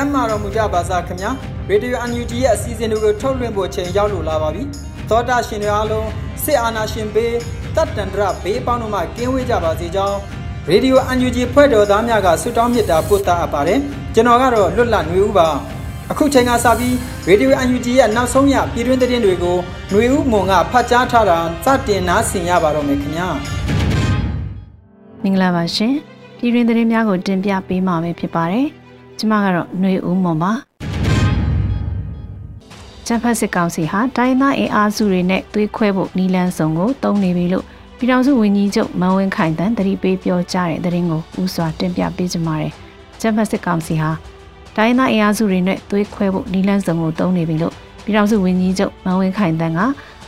မ်းမာတော်မူကြပါစားခင်ဗျာရေဒီယိုအန်ယူဂျီရဲ့အစီအစဉ်တွေကိုထုတ်လွှင့်ဖို့ချိန်ရောက်လို့လာပါပြီသောတာရှင်တွေအားလုံးစစ်အာဏာရှင်ဘေးတတ်တန္တရဘေးပေါင်းတို့မှကင်းဝေးကြပါစေကြောင်းရေဒီယိုအန်ယူဂျီဖွဲ့တော်သားများကဆုတောင်းမေတ္တာပို့သအပ်ပါတယ်ကျွန်တော်ကတော့လွတ်လပ်နေဦးပါအခုချိန်ကစပြီးရေဒီယိုအန်ယူဂျီရဲ့နောက်ဆုံးရပြည်တွင်းသတင်းတွေကိုຫນွေဦးမွန်ကဖတ်ကြားထားတာစတင်နားဆင်ရပါတော့မယ်ခင်ဗျာမင်္ဂလာပါရှင်ပြည်တွင်းသတင်းများကိုတင်ပြပေးမှာပဲဖြစ်ပါတယ် ကျမကတော့ຫນွေဦးမွန်ပါဂျဖတ်စစ်ကောင်စီဟာတိုင်းသားအင်အားစုတွေနဲ့သွေးခွဲဖို့နီလန်းစုံကိုတုံးနေပြီလို့ပြည်ထောင်စုဝန်ကြီးချုပ်မန်ဝင်းခိုင်တန်တတိပေးပြောကြားတဲ့သတင်းကိုဦးစွာတင်ပြပေးကြပါမယ်ဂျဖတ်စစ်ကောင်စီဟာတိုင်းသားအင်အားစုတွေနဲ့သွေးခွဲဖို့နီလန်းစုံကိုတုံးနေပြီလို့ပြည်ထောင်စုဝန်ကြီးချုပ်မန်ဝင်းခိုင်တန်က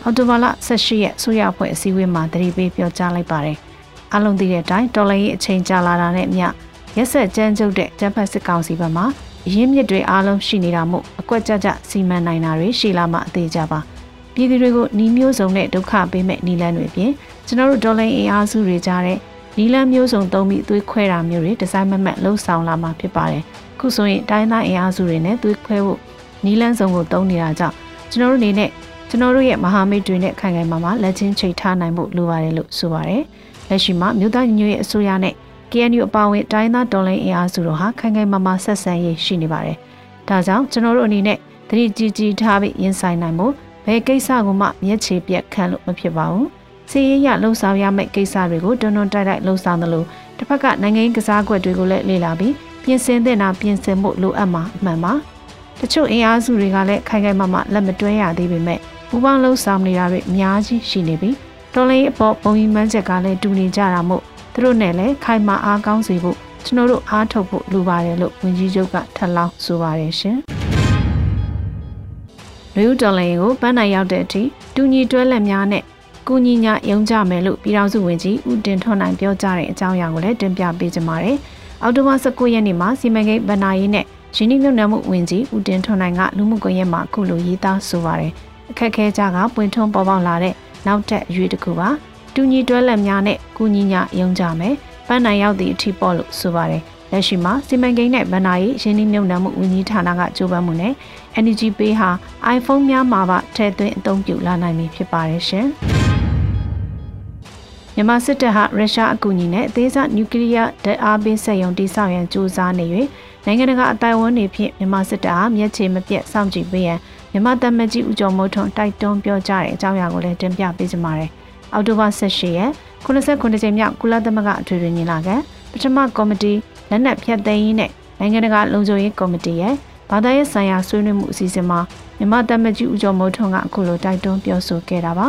အော်တိုဘာလ18ရက်ဆိုရအဖွဲ့အစည်းအဝေးမှာတတိပေးပြောကြားလိုက်ပါတယ်အလုံးသိတဲ့အတိုင်းတော်လိုင်းရေးအချိန်ကြာလာတာနဲ့မျှ ရက်ဆက်ကြမ်းကြုတ်တဲ့ဂျပန်စစ်ကောင်စီဘက်မှအရင်းမြစ်တွေအားလုံးရှိနေတာမို့အကွက်ကြကြစီမံနိုင်တာတွေရှိလာမှအသေးကြပါပြည်သူတွေကိုနှီးမျိုးစုံနဲ့ဒုက္ခပေးမဲ့နီလန်းတွေပြင်ကျွန်တော်တို့ဒေါ်လာအင်အားစုတွေကြားတဲ့နီလန်းမျိုးစုံသုံးပြီးသွေးခွဲတာမျိုးတွေဒီဇိုင်းမမတ်လှုပ်ဆောင်လာမှာဖြစ်ပါတယ်ခုဆိုရင်တိုင်းသားအင်အားစုတွေနဲ့သွေးခွဲဖို့နီလန်းစုံကိုသုံးနေတာကြောင့်ကျွန်တော်တို့အနေနဲ့ကျွန်တော်တို့ရဲ့မဟာမိတ်တွေနဲ့ခိုင်ခိုင်မာမာလက်ချင်းချိတ်ထားနိုင်ဖို့လိုပါတယ်လို့ဆိုပါတယ်လက်ရှိမှာမြို့သားညီညွတ်ရေးအစိုးရနဲ့ KNU အပါအဝင်တိုင်းသားတော်လှန်အင်အားစုတို့ဟာခိုင်ခိုင်မာမာဆက်ဆံရေးရှိနေပါတယ်။ဒါကြောင့်ကျွန်တော်တို့အနေနဲ့သတိကြီးကြီးထားပြီးရင်ဆိုင်နိုင်ဖို့ဘယ်ကိစ္စကိုမှမျက်ခြေပြက်ခံလို့မဖြစ်ပါဘူး။စီးရဲရလှုံ့ဆော်ရမယ့်ကိစ္စတွေကိုတွန်းတွန်းတိုက်တိုက်လှုံ့ဆော်သလိုတစ်ဖက်ကနိုင်ငံရေးကစားကွက်တွေကိုလည်းလေ့လာပြီးပြင်ဆင်သင့်တာပြင်ဆင်ဖို့လိုအပ်မှာအမှန်ပါ။တချို့အင်အားစုတွေကလည်းခိုင်ခိုင်မာမာလက်မတွဲရသေးပေမဲ့ပူပေါင်းလှုံ့ဆော်နေတာတွေအများကြီးရှိနေပြီးတော်လိုင်းအပေါ်ပုံရင်မှန်းချက်ကလည်းတူနေကြတာမို့ သူတို့နဲ့လည်းခိုင်မာအားကောင်းစေဖို့ကျွန်တော်တို့အားထုတ်ဖို့လိုပါတယ်လို့ဝန်ကြီးချုပ်ကထပ်လောင်းဆိုပါတယ်ရှင်။လူတော်လိုင်းကိုပန်းနိုင်ရောက်တဲ့အထိတူညီတွဲလက်များနဲ့ကုညီညာယုံကြမယ်လို့ပြည်ထောင်စုဝန်ကြီးဦးတင်ထွန်းနိုင်ပြောကြားတဲ့အကြောင်းအရာကိုလည်းတင်ပြပေးကြပါမယ်။အောက်တိုဘာ19ရက်နေ့မှာစီမံကိန်းဗဏ္ဍာရေးနဲ့ရင်းနှီးမြှုပ်နှံမှုဝန်ကြီးဦးတင်ထွန်းနိုင်ကလူမှုကွန်ရက်မှာအခုလိုရေးသားဆိုပါတယ်။အခက်ခဲကြကပွင့်ထွန်းပေါ်ပေါက်လာတဲ့နောက်ထပ်အရွေးတစ်ခုပါ။ တူညီတွဲလက်များနဲ့ကုညီညာယုံကြမယ်ပန်းနိုင်ရောက်သည့်အထိပေါ့လို့ဆိုပါတယ်လက်ရှိမှာစီမံကိန်းနဲ့ဗဏ္ဍာရေးရင်းနှီးမြှုပ်နှံမှုဝန်ကြီးဌာနကကြိုးပမ်းမှုနဲ့ Energy Pay ဟာ iPhone များမှာပါထည့်သွင်းအသုံးပြုလာနိုင်ပြီဖြစ်ပါတယ်ရှင်မြန်မာစစ်တပ်ဟာရုရှားအကူအညီနဲ့အသေးစားနျူကလ িয়ার ဓာတ်အားပေးစက်ရုံတိစောက်ရန်ကြိုးစားနေ၍နိုင်ငံတကာအတိုင်းအဝန်တွေဖြင့်မြန်မာစစ်တပ်ဟာမျက်ခြေမပြတ်စောင့်ကြည့်ပေးရန်မြန်မာတပ်မကြီးဦးကျော်မိုးထွန်းတိုက်တွန်းပြောကြားတဲ့အကြောင်းအရာကိုလည်းတင်ပြပေးကြပါမယ်။ အောက်တိုဘာ18ရက်89ကြိမ်မြောက်ကုလသမဂ္ဂအထွေထွေညီလာခံပထမကော်မတီလက်နက်ဖြတ်သိမ်းရေးနဲ့နိုင်ငံတကာလုံခြုံရေးကော်မတီရဲ့ဘာသာရေးဆိုင်ရာဆွေးနွေးမှုအစီအစဉ်မှာမြန်မာတပ်မကြီးဦးကျော်မိုးထွန်းကအခုလိုတိုက်တွန်းပြောဆိုခဲ့တာပါ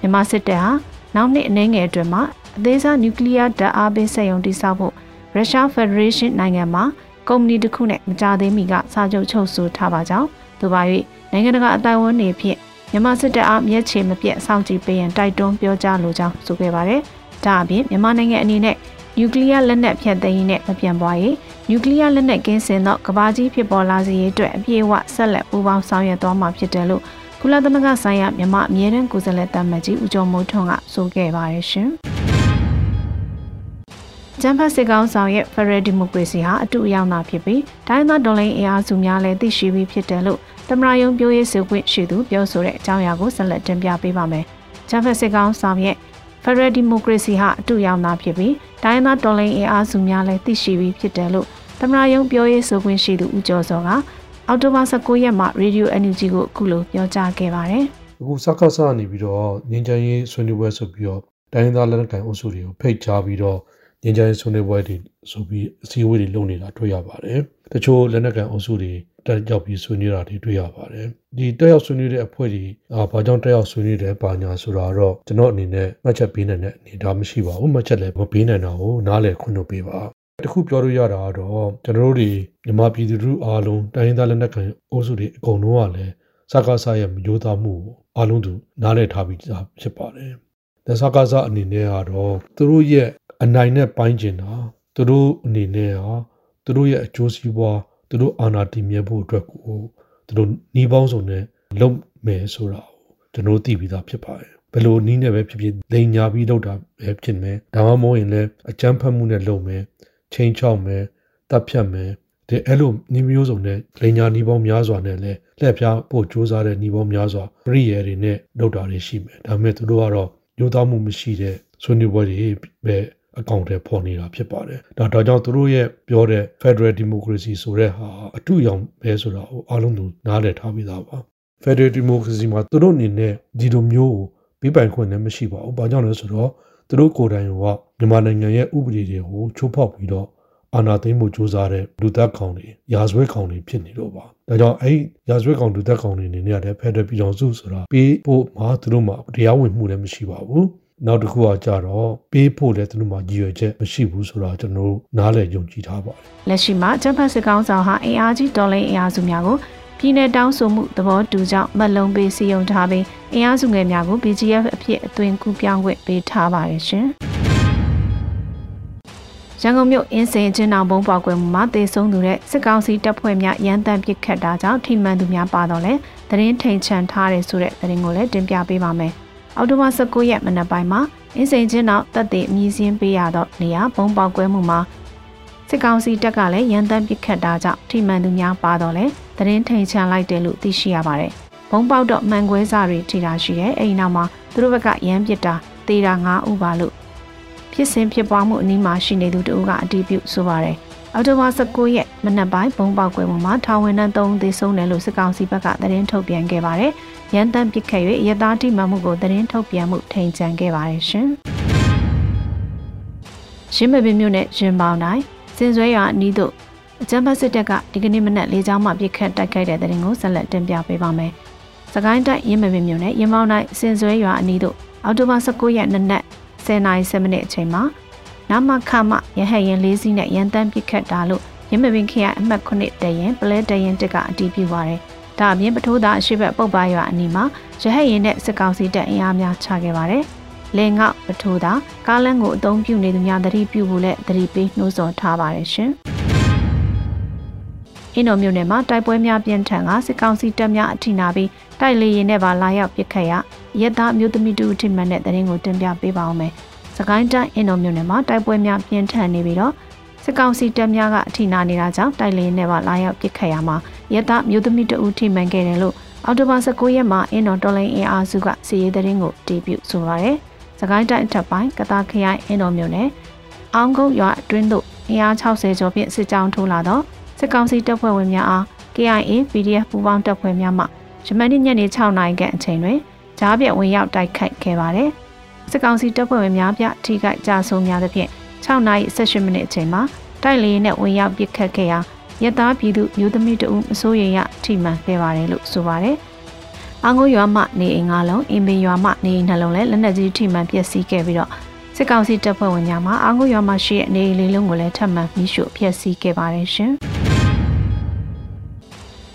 မြန်မာစစ်တပ်ဟာနောက်နှစ်အနည်းငယ်အတွင်းမှာအသေးစားနျူကလ িয়ার ဓာတ်အားပေးစက်ရုံတည်ဆောက်ဖို့ရုရှားဖက်ဒရေးရှင်းနိုင်ငံမှာကုမ္ပဏီတစ်ခုနဲ့မကြသေးမီကစာချုပ်ချုပ်ဆိုထားပါကြောင်းသူပါ၍နိုင်ငံတကာအတိုင်းအဝန်တွေဖြင့် မြန်မာစစ်တပ်အားမျက်ခြေမပြတ်စောင့်ကြည့်ပေးရန်တိုက်တွန်းပြောကြားလိုကြောင်းဆိုခဲ့ပါတယ်။ဒါအပြင်မြန်မာနိုင်ငံအနေနဲ့နျူကလ িয়ার လက်နက်ဖြန့်သိမ်းရေးနဲ့မပြန်ပွားရေးနျူကလ িয়ার လက်နက်ကင်းစင်သောကဘာကြီးဖြစ်ပေါ်လာစေရေးအတွက်အပြည့်အဝဆက်လက်ပူးပေါင်းဆောင်ရွက်သွားမှာဖြစ်တယ်လို့ကုလသမဂ္ဂဆိုင်ရာမြန်မာအမြဲတမ်းကိုယ်စားလှယ်တမန်ကြီးဦးကျော်မိုးထွန်းကဆိုခဲ့ပါတယ်ရှင်။ကျန်းဖတ်စစ်ကောင်းဆောင်ရဲ့ Federal Democracy ဟာအတူအယောင်သာဖြစ်ပြီးတိုင်းသားဒေါ်လိန်အင်အားစုများလည်းသိရှိပြီးဖြစ်တယ်လို့ တမရယုံပြောရေးဆိုခွင့်ရှိသူပြောဆိုတဲ့အကြောင်းအရာကိုဆက်လက်တင်ပြပေးပါမယ်။ဂျမ်ဖက်စစ်ကောင်ဆောင်ရဲ့ Federal Democracy ဟာအတူရောက်တာဖြစ်ပြီးတိုင်းသားတော်လှန်ရေးအားစုများလည်းသိရှိပြီးဖြစ်တယ်လို့သမရယုံပြောရေးဆိုခွင့်ရှိသူဦးကျော်စောကအောက်တိုဘာ19ရက်မှာ Radio NUG ကိုအခုလိုပြောကြားခဲ့ပါတယ်။အခုစကားစနေပြီးတော့ငင်းချမ်းရေးဆွေးနွေးပွဲဆိုပြီးတော့တိုင်းသားလက်နက်ကိုင်အုပ်စုတွေကိုဖိတ်ကြားပြီးတော့ငင်းချမ်းရေးဆွေးနွေးပွဲတွေဆိုပြီးအစည်းအဝေးတွေလုပ်နေတာတွေ့ရပါတယ်။တချို့လက်နက်ကိုင်အုပ်စုတွေ တက်ရောက်ပြီးဆွေးနွေးတာတွေတွေ့ရပါတယ်။ဒီတက်ရောက်ဆွေးနွေးတဲ့အဖွဲ့တွေအာဘာကြောင့်တက်ရောက်ဆွေးနွေးတယ်ပါညာဆိုတာတော့ကျွန်တော်အနေနဲ့မှတ်ချက်ပေးနိုင်တဲ့အနေအထားမရှိပါဘူး။မှတ်ချက်လည်းမပေးနိုင်တာကိုနားလည်ခွင့်လုပ်ပေးပါ။တခုပြောလို့ရတာကတော့ကျွန်တော်တို့ဒီမြန်မာပြည်သူတို့အားလုံးတိုင်းသားလက်နက်ကိုင်အုပ်စုတွေအကုန်လုံးကလည်းစကားစားရဲ့မျိုးသားမှုကိုအားလုံးသူနားလည်ထားပြီးသားဖြစ်ပါတယ်။ဒါစကားစားအနေနဲ့ကတော့သူတို့ရဲ့အနိုင်နဲ့ပိုင်းကျင်တာသူတို့အနေနဲ့ဟာသူတို့ရဲ့အကျိုးစီးပွား သူတို့အာဏာတည်မြဲဖို့အတွက်ကိုသူတို့နှီးပေါင်းစုံနဲ့လုပ်မယ်ဆိုတာကိုကျွန်တော်သိပြီးသားဖြစ်ပါတယ်ဘယ်လိုနည်းနဲ့ပဲဖြစ်ဖြစ်လိန်ညာပြီးလုပ်တာပဲဖြစ်မယ်ဒါမှမဟုတ်ရင်လည်းအကြမ်းဖက်မှုနဲ့လုပ်မယ်ချင်းချောက်မယ်တပ်ဖြတ်မယ်ဒီအဲ့လိုနှီးမျိုးစုံနဲ့လိန်ညာနှီးပေါင်းများစွာနဲ့လည်းလက်ပြပို့စူးစမ်းတဲ့နှီးပေါင်းများစွာပရိယေတွေနဲ့လုပ်တာတွေရှိမယ်ဒါပေမဲ့သူတို့ကတော့ညှို့သားမှုမရှိတဲ့ဆွေးနွေးပွဲတွေပဲ အကောင့်တွေပေါ်နေတာဖြစ်ပါတယ်။ဒါဒါကြောင့်သူတို့ရဲ့ပြောတဲ့ Federal Democracy ဆိုတဲ့ဟာအတူရောင်ပဲဆိုတာကိုအားလုံးသူနားလည်ထားပြီးသားပါ။ Federal Democracy မှာသူတို့အနေနဲ့ဒီလိုမျိုးကိုပြပိုင်ခွင့်လည်းမရှိပါဘူး။ဘာကြောင့်လဲဆိုတော့သူတို့ကိုယ်တိုင်ကမြန်မာနိုင်ငံရဲ့ဥပဒေတွေကိုချိုးဖောက်ပြီးတော့အာဏာသိမ်းမှုစ조사တဲ့လူသက်ကောင်တွေရာဇဝဲကောင်တွေဖြစ်နေတော့ပါဒါကြောင့်အဲ့ရာဇဝဲကောင်လူသက်ကောင်တွေအနေနဲ့လည်းဖက်ဒရယ်ပြည်ထောင်စုဆိုတာပေးဖို့မှာသူတို့မှာတရားဝင်မှုလည်းမရှိပါဘူး နောက်တစ်ခုကကြတော့ပေးဖို့လည်းသူတို့မှာရည်ရွယ်ချက်မရှိဘူးဆိုတာကျွန်တော်တို့နားလည်ယုံကြည်ထားပါတယ်လက်ရှိမှာဂျပန်စစ်ကောင်ဆောင်ဟာအင်အားကြီးဒေါ်လာအင်အားစုများကိုပြည်내တောင်းဆိုမှုသဘောတူကြောင့်မလုံပေးစီယုံထားပြီးအင်အားစုငယ်များကို BGF အဖြစ်အသွင်ကူးပြောင်းခွင့်ပေးထားပါတယ်ရှင်ရန်ကုန်မြို့အင်းစင်ချင်းအောင်ဘုံပေါကွယ်မှုမှာတေဆုံးသူတဲ့စစ်ကောင်စီတပ်ဖွဲ့များရန်တမ်းပစ်ခတ်တာကြောင့်ထိမှန်သူများပါတော့လဲသတင်းထိန်ချန်ထားတယ်ဆိုတဲ့သတင်းကိုလည်းတင်ပြပေးပါမယ်။ အောက်တိုဘာ19ရက်မနက်ပိုင်းမှာအင်းစိန်ချင်းနောက်တပ်တွေအမည်စင်းပေးရတော့နေရာဘုံပေါက်ကွဲမှုမှာစစ်ကောင်စီတပ်ကလည်းရန်တမ်းပစ်ခတ်တာကြောင့်ထိမှန်သူများပါတော့လဲသတင်းထိန်ချန်လိုက်တယ်လို့သိရှိရပါတယ်။ဘုံပေါက်တော့မှန်ကွဲစာတွေထိတာရှိတယ်။အဲဒီနောက်မှာသူတို့ဘက်ကရန်ပစ်တာတေတာ9ဥပါလို့ဖြစ်စဉ်ဖြစ်ပွားမှုအနီးမှာရှိနေသူတို့ကအတီးပြုဆိုပါတယ်။အော်တိုဘာ19ရက်မနက်ပိုင်းဘုံပေါက်ကွဲမှုမှာထာဝန်ထမ်း3ဦးသေဆုံးတယ်လို့စစ်ကောင်စီဘက်ကသတင်းထုတ်ပြန်ခဲ့ပါတယ်။ ရန်တမ်းပစ်ခတ်၍ရသားတိမှမှုကိုသတင်းထုတ်ပြန်မှုထိန်ချန်ခဲ့ပါတယ်ရှင်။ရင်းမပင်မြို့နယ်ရင်ပေါင်တိုင်းစင်စွဲရွာအနီးသို့အကြမ်းဖက်စစ်တပ်ကဒီကနေ့မနက်လေးချောင်းမှပစ်ခတ်တိုက်ခိုက်တဲ့တဲ့ရင်ကိုဆက်လက်တင်ပြပေးပါမယ်။စကိုင်းတိုင်းရင်းမပင်မြို့နယ်ရင်ပေါင်တိုင်းစင်စွဲရွာအနီးသို့အော်တိုဘာ19ရက်နေ့နက်10:07မိနစ်အချိန်မှာနမခမရဟရင်လေးစီးနဲ့ရန်တမ်းပစ်ခတ်တာလို့ရင်းမပင်ခရိုင်အမှတ်9တရင်ပလဲတရင်တက်ကအတည်ပြုပါရယ်။ ဒါအပြင်ပထိုးသားအရှိဘက်ပုတ်ပါရွာအနီးမှာရဟတ်ရင်နဲ့စစ်ကောင်စီတပ်အင်အားများချခဲ့ပါတယ်။လေငေါပထိုးသားကားလန်းကိုအုံပြုနေသူများသတိပြုဖို့လည်းသတိပေးနှိုးဆော်ထားပါတယ်ရှင်။အင်းတော်မြို့နယ်မှာတိုက်ပွဲများပြင်းထန်ကစစ်ကောင်စီတပ်များအထိနာပြီးတိုက်လေရင်နဲ့ပါလာရောက်ပစ်ခတ်ရရဲသားမျိုးသမီးတူထိမှန်တဲ့တရင်ကိုတင်ပြပေးပါအောင်မယ်။စကိုင်းတိုင်းအင်းတော်မြို့နယ်မှာတိုက်ပွဲများပြင်းထန်နေပြီးတော့စစ်ကောင်စီတပ်များကအထိနာနေတာကြောင့်တိုက်လေနဲ့ပါလာရောက်ပစ်ခတ်ရမှာ ရဲသားမျိုးသမီးတဦးထိမှန်ခဲ့တယ်လို့အော်တိုဘာ19ရက်မှာအင်းတော်တော်လိုင်းအင်အားစုကစီရေးသတင်းကိုတီးပြုဆိုပါရယ်။စကိုင်းတိုင်းအထက်ပိုင်းကတာခရိုင်အင်းတော်မြို့နယ်အောင်ကုန်းရွာအတွင်းသို့အင်အား60ကျော်ဖြင့်စစ်ကြောင်းထိုးလာတော့စစ်ကောင်စီတပ်ဖွဲ့ဝင်များအား KIA PDF ပူးပေါင်းတပ်ဖွဲ့များမှယမန်နေ့ညနေ6နာရီခန့်အချိန်တွင်ကြားပြဝင်ရောက်တိုက်ခိုက်ခဲ့ပါတယ်။စစ်ကောင်စီတပ်ဖွဲ့ဝင်များပြထိခိုက်ကြဆုံးများသဖြင့်6နာရီ18မိနစ်အချိန်မှာတိုက်လေနဲ့ဝင်ရောက်ပစ်ခတ်ခဲ့ရာ ရသားပြည်သူမျိုးသမီးတဦးမစိုးရိမ်ရထိမှန်ခဲ့ပါတယ်လို့ဆိုပါတယ်။အောင်ကိုရွာမှနေအိမ်ငါလုံးအင်ပင်ရွာမှနေအိမ်နှလုံးလည်းလက်နက်ကြီးထိမှန်ပျက်စီးခဲ့ပြီးတော့စစ်ကောင်စီတပ်ဖွဲ့ဝင်များမှအောင်ကိုရွာမှရှိတဲ့နေအိမ်လေးလုံးကိုလည်းထပ်မံမိရှို့ဖျက်ဆီးခဲ့ပါတယ်ရှင်။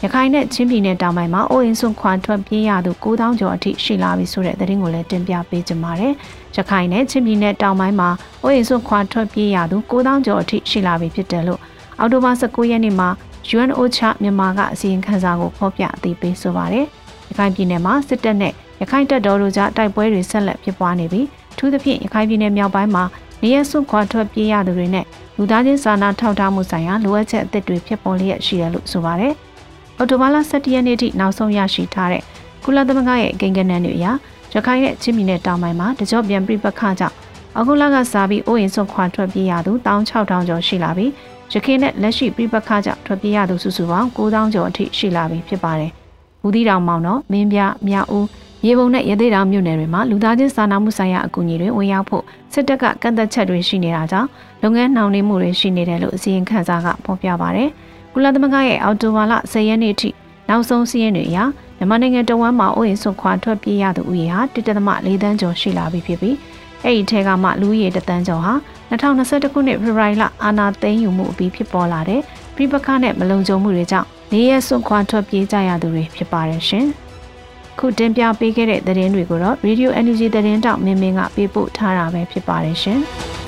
ရခိုင်နဲ့ချင်းပြည်နယ်တောင်ပိုင်းမှာအိုးအင်းစွန်ခွန်ထွက်ပြေးရသူ9000ကျော်အထိရှိလာပြီဆိုတဲ့သတင်းကိုလည်းတင်ပြပေးကြပါမယ်။ရခိုင်နဲ့ချင်းပြည်နယ်တောင်ပိုင်းမှာအိုးအင်းစွန်ခွန်ထွက်ပြေးရသူ9000ကျော်အထိရှိလာပြီဖြစ်တယ်လို့ အောက်တိုဘာ19ရက်နေ့မှာ UNOCHA မြန်မာကအစီရင်ခံစာကိုဖော်ပြအသိပေးဆိုပါတယ်။ရခိုင်ပြည်နယ်မှာစစ်တပ်နဲ့ရခိုင်တပ်တော်တို့ကြားတိုက်ပွဲတွေဆက်လက်ဖြစ်ပွားနေပြီးထူးသဖြင့်ရခိုင်ပြည်နယ်မြောက်ပိုင်းမှာနေရစွခွာထွက်ပြေးရသူတွေနဲ့လူသားချင်းစာနာထောက်ထားမှုဆိုင်ရာလိုအပ်ချက်အသစ်တွေဖြစ်ပေါ်လျက်ရှိတယ်လို့ဆိုပါတယ်။အော်တိုဘာလ17ရက်နေ့ထိနောက်ဆုံးရရှိထားတဲ့ကုလသမဂ္ဂရဲ့အကိန်းဂဏန်းတွေအရရရခိုင်နဲ့ချင်းပြည်နယ်တောင်ပိုင်းမှာတကြော့ပြန်ပြပခကြောင့်အခုလကစားပြီးအိုးရင်စွန့်ခွာထွက်ပြေးရသူ16000ကျော်ရှိလာပြီး ရခိုင်နဲ့လက်ရှိပြပခကြောင့်ထွက်ပြေးရသူစုစုပေါင်း9000ကျော်အထိရှိလာပြီဖြစ်ပါတယ်။ဘူးသီးတောင်မောင်တော့မင်းပြမြောက်ဦးရေပုံနဲ့ရသေးတောင်မြို့နယ်တွေမှာလူသားချင်းစာနာမှုဆိုင်ရာအကူအညီတွေဝင်ရောက်ဖို့စစ်တပ်ကကန့်သက်ချက်တွေရှိနေတာကြောင့်လုပ်ငန်းနှောင့်နှေးမှုတွေရှိနေတယ်လို့အစည်းအဝေးခန်းစာကဖော်ပြပါဗျ။ကုလသမဂ္ဂရဲ့အော်တိုဝါလ10ရက်နေ့ထိနောက်ဆုံးစီးရင်တွေအရမြန်မာနိုင်ငံတဝမ်းမှာအိုးအိမ်ဆွခွာထွက်ပြေးရသူဦးရေဟာ1.4တန်းကျော်ရှိလာပြီဖြစ်ပြီး အဲ့ဒီထဲကမှလူဦးရေတသန်းကျော်ဟာ2021ခုနှစ်ဖေဖော်ဝါရီလအာဏာသိမ်းယူမှုအပြီးဖြစ်ပေါ်လာတဲ့ပြပခနဲ့မလုံခြုံမှုတွေကြောင့်နေရဆွခွာထွက်ပြေးကြရသူတွေဖြစ်ပါတယ်ရှင်။ခုတင်ပြပေးခဲ့တဲ့သတင်းတွေကိုတော့ Radio Energy သတင်းတောက်မင်းမင်းကပေးပို့ထားတာပဲဖြစ်ပါတယ်ရှင်။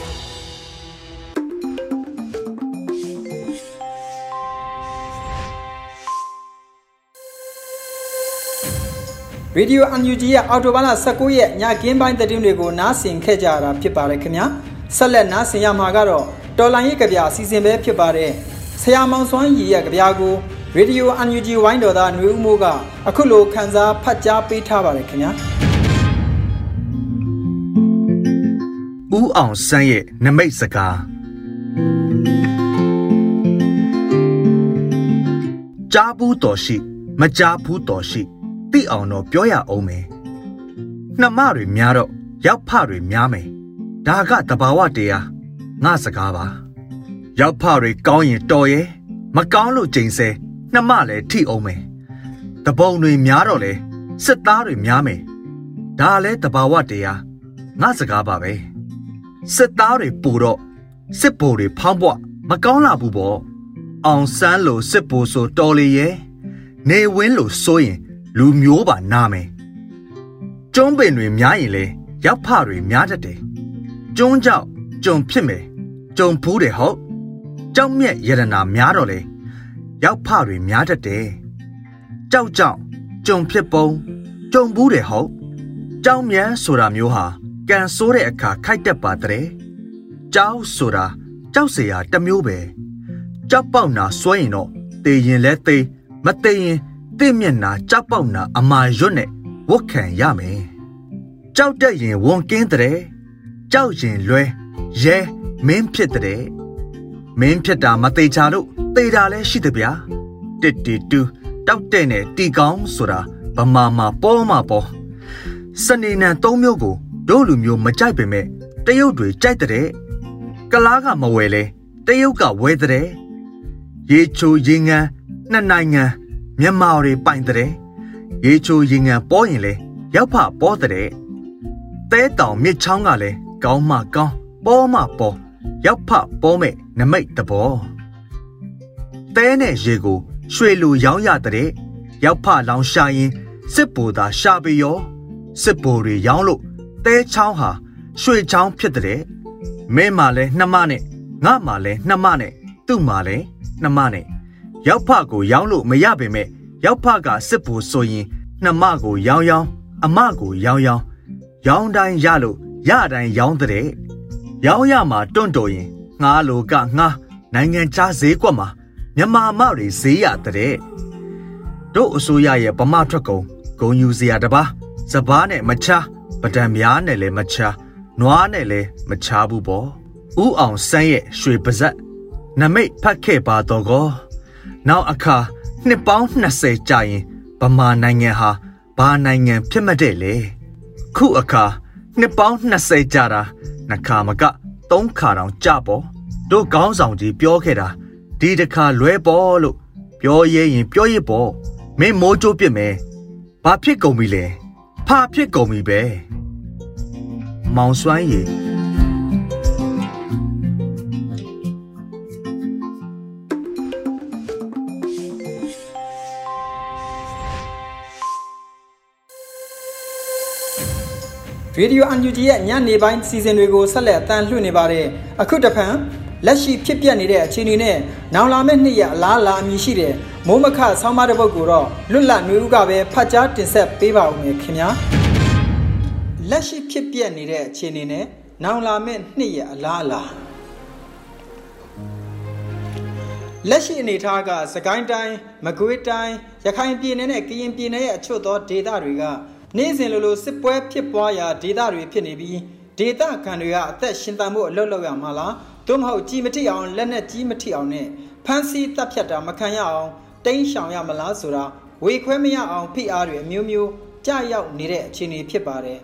ရေဒီယို UNG ရဲ့အော်တိုဘာလ19ရက်ညကင်းပိုင်းသတင်းတွေကိုနားဆင်ခဲ့ကြရတာဖြစ်ပါတယ်ခင်ဗျာဆက်လက်နားဆင်ရမှာကတော့တော်လိုင်းရဲ့ကြပြအစီအစဉ်ပဲဖြစ်ပါတယ်ဆရာမောင်စွမ်းရီရဲ့ကြပြကိုရေဒီယို UNG ဝိုင်းတော်သားຫນွေဦးမိုးကအခုလိုခန်းစားဖတ်ကြားပေးထားပါတယ်ခင်ဗျာဦးအောင်ဆန်းရဲ့နမိတ်စကားကြားဘူးတော်ရှိ မကြားဘူးတော်ရှိ သိအောင်တော့ပြောရအောင်မယ်နှမတွေများတော့ရောက်ဖတွေများမယ်ဒါကတဘာဝတရားငါစကားပါရောက်ဖတွေကောင်းရင်တော်ရဲ့မကောင်းလို့ချိန်ဆဲနှမလည်းထိအောင်မယ်တပုံတွေများတော့လေစစ်သားတွေများမယ်ဒါလည်းတဘာဝတရားငါစကားပါပဲစစ်သားတွေပူတော့စစ်ဘိုလ်တွေဖောင်းပွားမကောင်းလာဘူးပေါ့အောင်ဆန်းလိုစစ်ဘိုလ်ဆိုတော်လေရဲ့နေဝင်းလိုစိုးရင် လူမျိုးပါနာမယ်ကျုံးပင်တွေများရင်လေရောက်ဖတွေများတတ်တယ်ကျုံးကြောက်ကြုံဖြစ်မယ်ကြုံဖူးတယ်ဟုတ်ကြောက်မြက်ရတနာများတော့လေရောက်ဖတွေများတတ်တယ်ကြောက်ကြောက်ကြုံဖြစ်ပုံကြုံဘူးတယ်ဟုတ်ကြောက်မြန်းဆိုတာမျိုးဟာကန်ဆိုးတဲ့အခါခိုက်တက်ပါတဲ့ကြောက်ဆိုတာကြောက်เสียတမျိုးပဲကြောက်ပေါက်နာစွဲရင်တော့တေရင်လဲတေမတေရင် တင့်မျက်နာကြောက်ပေါက်နာအမာရွတ်နဲ့ဝတ်ခံရမယ်ကြောက်တက်ရင်ဝန်ကင်းတဲ့ကြောက်ရင်လွဲရဲမင်းဖြစ်တဲ့မင်းဖြစ်တာမသေးချာလို့သေတာလဲရှိတယ်ဗျာတစ်တီတူတောက်တဲ့နဲ့တီကောင်းဆိုတာဗမာမှာပေါ်မှာပေါ်စနေနံသုံးမျိုးကိုတို့လူမျိုးမကြိုက်ပေမဲ့တရုတ်တွေကြိုက်တဲ့ကလားကမဝယ်လဲတရုတ်ကဝယ်တဲ့ရေချိုရေငန်းနှစ်နိုင်ငံ မြန်မာတွေပိုင်တဲ့ရေချိုရေငန်ပေါ်ရင်လဲရောက်ဖပေါ်တဲ့တဲတောင်မြစ်ချောင်းကလည်းကောင်းမှကောင်းပေါ်မှပေါ်ရောက်ဖပေါ်မဲ့နမိတ်တဘောတဲနဲ့ရေကိုရွှေလူရောင်းရတဲ့ရောက်ဖလောင်ရှာရင်စစ်ဘူသာရှာပေရောစစ်ဘူတွေရောင်းလို့တဲချောင်းဟာရွှေချောင်းဖြစ်တဲ့မင်းမှလည်းနှမနဲ့ငါမှလည်းနှမနဲ့သူ့မှလည်းနှမနဲ့ ရောက်ဖကိုရောင်းလို့မရပေမဲ့ရောက်ဖကစစ်ဖို့ဆိုရင်နှမကိုရောင်းရောင်းအမကိုရောင်းရောင်းရောင်းတိုင်းရလို့ရတိုင်းရောင်းတဲ့ရောင်းရမှာတွန့်တော်ရင်ငှားလိုကငှားနိုင်ငံခြားဈေးကွက်မှာမြန်မာမတွေဈေးရတဲ့တို့အစိုးရရဲ့ဗမာထွက်ကုန်ဂုံယူစရာတပါးစပားနဲ့မချားပဒံများနဲ့လည်းမချားနွားနဲ့လည်းမချားဘူးပေါ့ဥအောင်ဆန်းရဲ့ရွှေပါဇက်နမိတ်ဖတ်ခဲ့ပါတော့ကော နောက်အခါနှစ်ပေါင်း20ကြာရင်ဗမာနိုင်ငံဟာဘာနိုင်ငံဖြစ်မတဲ့လေခုအခါနှစ်ပေါင်း20ကြာတာနှစ်ခါမကသုံးခါတောင်ကြာပေါ်တို့ကောင်းဆောင်ကြီးပြောခဲ့တာဒီတခါလွဲပေါ်လို့ပြောရဲရင်ပြောရပေါ်မင်းမိုးကြိုးပြစ်မယ်ဘာဖြစ်ကုန်ပြီလဲဖာဖြစ်ကုန်ပြီပဲမောင်စွမ်းရည် ရေဒီယို UNG ရဲ့ညနေပိုင်းစီစဉ်တွေကိုဆက်လက်အသံလွှင့်နေပါတယ်အခုတဖန်လက်ရှိဖြစ်ပျက်နေတဲ့အခြေအနေနဲ့နောင်လာမယ့်နှစ်ရက်အလားအလာအမည်ရှိတဲ့မိုးမခဆောင်းပါးတစ်ပုဒ်ကိုတော့လွတ်လပ်နေဦးကပဲဖတ်ကြားတင်ဆက်ပေးပါဦးမယ်ခင်ဗျာလက်ရှိဖြစ်ပျက်နေတဲ့အခြေအနေနဲ့နောင်လာမယ့်နှစ်ရက်အလားအလာလက်ရှိအနေထားကစကိုင်းတိုင်းမကွေးတိုင်းရခိုင်ပြည်နယ်နဲ့ကရင်ပြည်နယ်ရဲ့အချို့သောဒေသတွေက နေ့စဉ်လိုလိုစစ်ပွဲဖြစ်ပွားရာဒေသတွေဖြစ်နေပြီးဒေသခံတွေကအသက်ရှင်သန်မှုအလုပ်လုပ်ရမှာလားသို့မဟုတ်ကြီးမထိအောင်လက်နဲ့ကြီးမထိအောင်နဲ့ဖမ်းဆီးတပ်ဖြတ်တာမခံရအောင်တိမ်းရှောင်ရမလားဆိုတာဝေခွဲမရအောင်ဖိအားတွေအမျိုးမျိုးကြာရောက်နေတဲ့အခြေအနေဖြစ်ပါတယ်